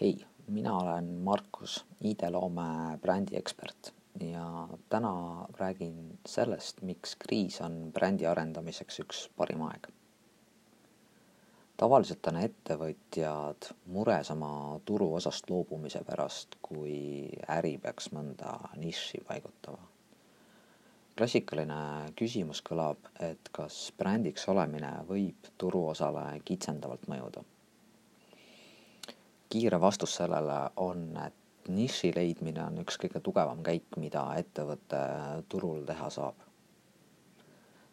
hei, mina olen Markus, ID-loome brändiekspert ja täna räägin sellest, miks kriis on brändi arendamiseks üks parim aeg. tavaliselt on ettevõtjad mures oma turuosast loobumise pärast, kui äri peaks mõnda nišši paigutama. klassikaline küsimus kõlab, et kas brändiks olemine võib turuosale kitsendavalt mõjuda kiire vastus sellele on, et niši leidmine on üks kõige tugevam käik, mida ettevõte turul teha saab.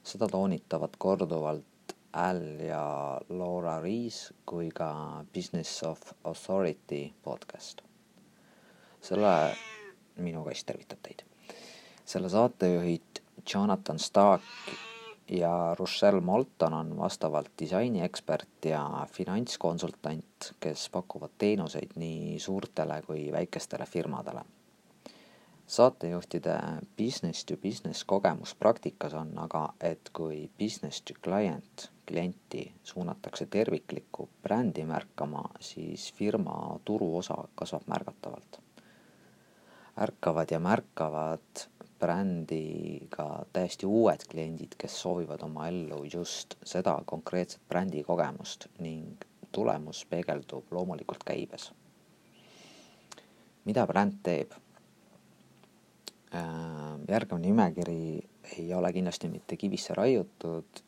seda toonitavad korduvalt Al ja Laura Riis kui ka Business of Authority podcast. selle, minu kass tervitab teid. selle saatejuhid Jonathan Stark ja Rochelle Molton on vastavalt disainiekspert ja finantskonsultant, kes pakuvad teenuseid nii suurtele kui väikestele firmadele. saatejuhtide business to business kogemus praktikas on aga, et kui business to client, klienti suunatakse terviklikku brändi märkama, siis firma turuosa kasvab märgatavalt. ärkavad ja märkavad brändiga täiesti uued kliendid, kes soovivad oma ellu just seda konkreetset brändikogemust ning tulemus peegeldub loomulikult käibes. mida bränd teeb? Äh, järgnev nimekiri ei ole kindlasti mitte kivisse raiutud,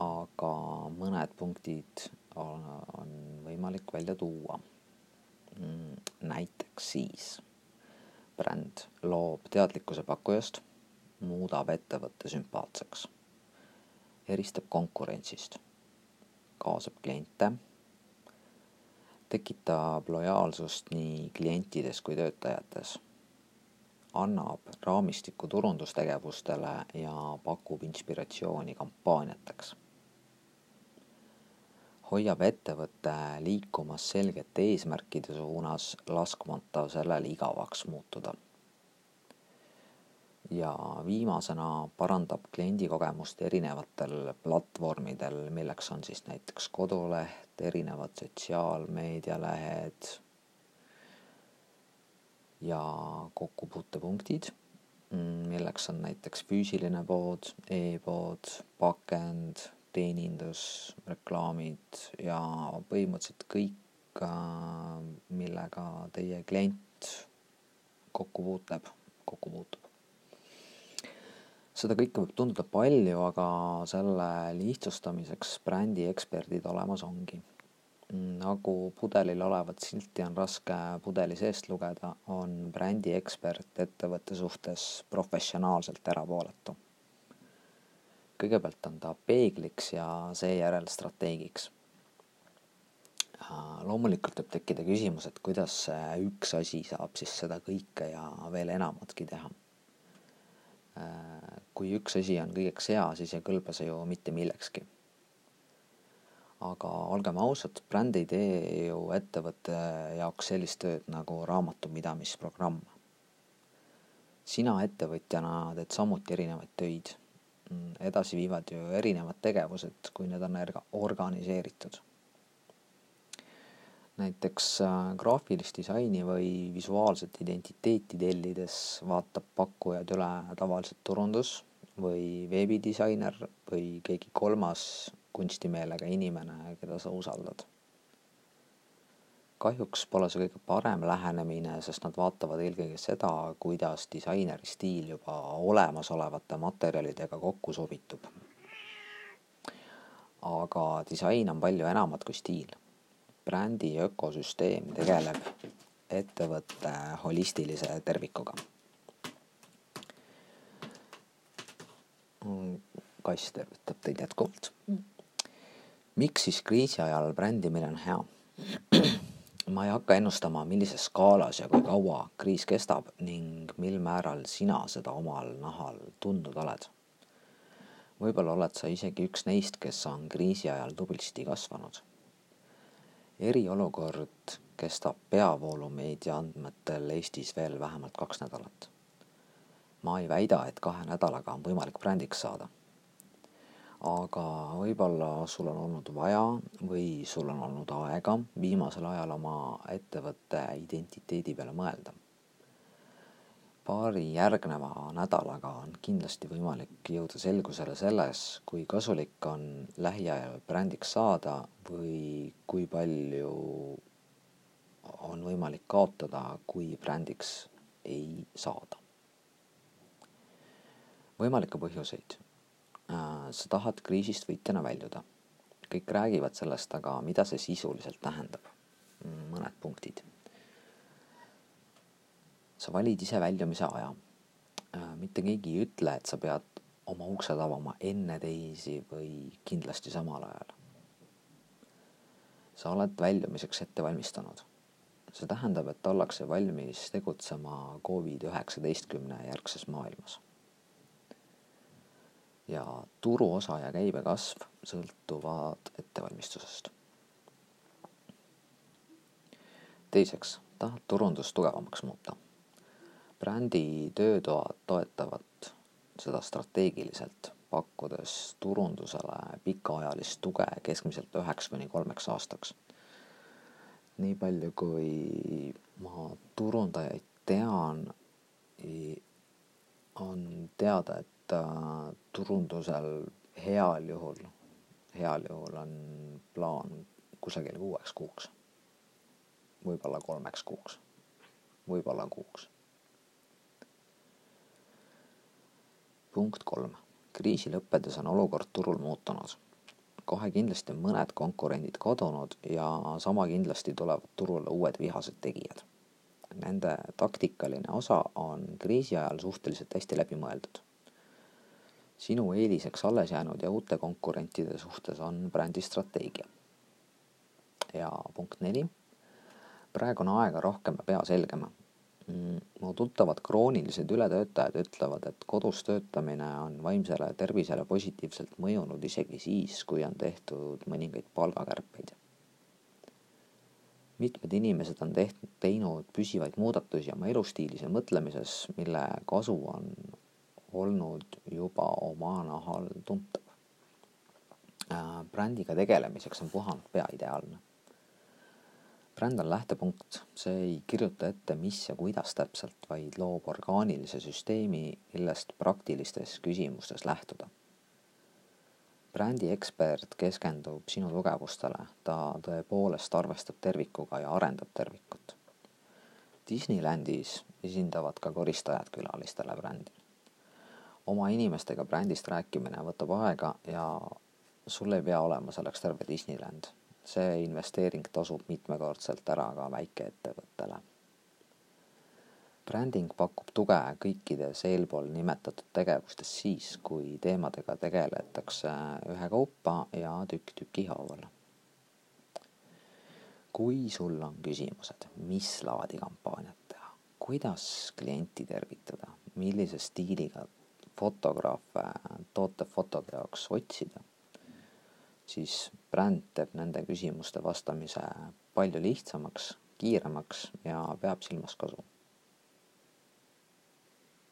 aga mõned punktid on, on võimalik välja tuua. Mm, näiteks siis bränd loob teadlikkuse pakkujast, muudab ettevõtte sümpaatseks, eristab konkurentsist, kaasab kliente, tekitab lojaalsust nii klientides kui töötajates, annab raamistiku turundustegevustele ja pakub inspiratsiooni kampaaniateks hoiab ettevõte liikumas selgete eesmärkide suunas, laskmata sellel igavaks muutuda. ja viimasena parandab kliendikogemust erinevatel platvormidel, milleks on siis näiteks koduleht, erinevad sotsiaalmeedialehed ja kokkupuutepunktid, milleks on näiteks füüsiline pood e, e-pood, pakend teenindus, reklaamid ja põhimõtteliselt kõik, millega teie klient kokku puutleb, kokku puutub. seda kõike võib tunduda palju, aga selle lihtsustamiseks brändi eksperdid olemas ongi. nagu pudelil olevat silti on raske pudeli seest lugeda, on brändi ekspert ettevõtte suhtes professionaalselt erapooletu kõigepealt on ta peegliks ja seejärel strateegiks. loomulikult võib tekkida küsimus, et kuidas see üks asi saab siis seda kõike ja veel enamatki teha. kui üks asi on kõigeks hea, siis ei kõlba see ju mitte millekski. aga olgem ausad, bränd ei tee ju ettevõtte jaoks sellist tööd nagu raamatupidamisprogramm. sina ettevõtjana teed samuti erinevaid töid edasi viivad ju erinevad tegevused, kui need on organiseeritud. näiteks äh, graafilist disaini või visuaalset identiteeti tellides vaatab pakkujad üle tavaliselt turundus või veebidisainer või keegi kolmas kunstimeelega inimene, keda sa usaldad kahjuks pole see kõige parem lähenemine, sest nad vaatavad eelkõige seda, kuidas disaineri stiil juba olemasolevate materjalidega kokku sobitub. aga disain on palju enamat kui stiil. brändi ökosüsteem tegeleb ettevõtte holistilise tervikuga. kass tervitab teid jätkuvalt. miks siis kriisi ajal brändimine on hea? Ma ei hakka ennustama, millises skaalas ja kui kaua kriis kestab ning mil määral sina seda omal nahal tundnud oled. võib-olla oled sa isegi üks neist, kes on kriisi ajal tublisti kasvanud. eriolukord kestab peavoolumeedia andmetel Eestis veel vähemalt kaks nädalat. ma ei väida, et kahe nädalaga on võimalik brändiks saada. Aga võib-olla sul on olnud vaja või sul on olnud aega viimasel ajal oma ettevõtte identiteedi peale mõelda. paari järgneva nädalaga on kindlasti võimalik jõuda selgusele selles, kui kasulik on lähiajal brändiks saada või kui palju on võimalik kaotada, kui brändiks ei saada. võimalikke põhjuseid Äh, sa tahad kriisist võitjana väljuda. kõik räägivad sellest, aga mida see sisuliselt tähendab? mõned punktid. sa valid ise väljumise aja. Mitte keegi ei ütle, et sa pead oma uksed avama enne teisi või kindlasti samal ajal. sa oled väljumiseks ette valmistunud. see tähendab, et ollakse valmis tegutsema Covid üheksateistkümne järgses maailmas ja turuosa ja käibekasv sõltuvad ettevalmistusest. teiseks, tahad turundust tugevamaks muuta. brändi töötoad toetavad seda strateegiliselt, pakkudes turundusele pikaajalist tuge keskmiselt üheks kuni kolmeks aastaks. nii palju, kui ma turundajaid tean, on teada, et äh, turundusel heal juhul, heal juhul on plaan kusagil kuueks kuuks. võib-olla kolmeks kuuks, võib-olla kuuks. punkt kolm, kriisi lõppedes on olukord turul muutunud. kohe kindlasti on mõned konkurendid kadunud ja sama kindlasti tulevad turule uued vihased tegijad. Nende taktikaline osa on kriisi ajal suhteliselt hästi läbi mõeldud sinu eeliseks alles jäänud ja uute konkurentide suhtes on brändistrateegia. ja punkt neli, praegu on aega rohkem ja pea selgema. Mm, mu tuttavad kroonilised ületöötajad ütlevad, et kodus töötamine on vaimsele tervisele positiivselt mõjunud isegi siis, kui on tehtud mõningaid palgakärpeid. mitmed inimesed on tehtud, teinud püsivaid muudatusi oma elustiilis ja mõtlemises, mille kasu on olnud juba oma nahal tuntav. Äh, brändiga tegelemiseks on puhanud pea ideaalne. bränd on lähtepunkt, see ei kirjuta ette, mis ja kuidas täpselt, vaid loob orgaanilise süsteemi, millest praktilistes küsimustes lähtuda. brändi ekspert keskendub sinu tugevustele, ta tõepoolest arvestab tervikuga ja arendab tervikut. Disneylandis esindavad ka koristajad külalistele brändi oma inimestega brändist rääkimine võtab aega ja sul ei pea olema selleks terve Disneyland. see investeering tasub mitmekordselt ära ka väikeettevõttele. bränding pakub tuge kõikides eelpool nimetatud tegevustes siis, kui teemadega tegeletakse ühekaupa ja tükk tüki haaval. kui sul on küsimused, mis laadi kampaaniat teha, kuidas klienti tervitada, millise stiiliga fotograafe tootefotode jaoks otsida, siis bränd teeb nende küsimuste vastamise palju lihtsamaks, kiiremaks ja peab silmas kasu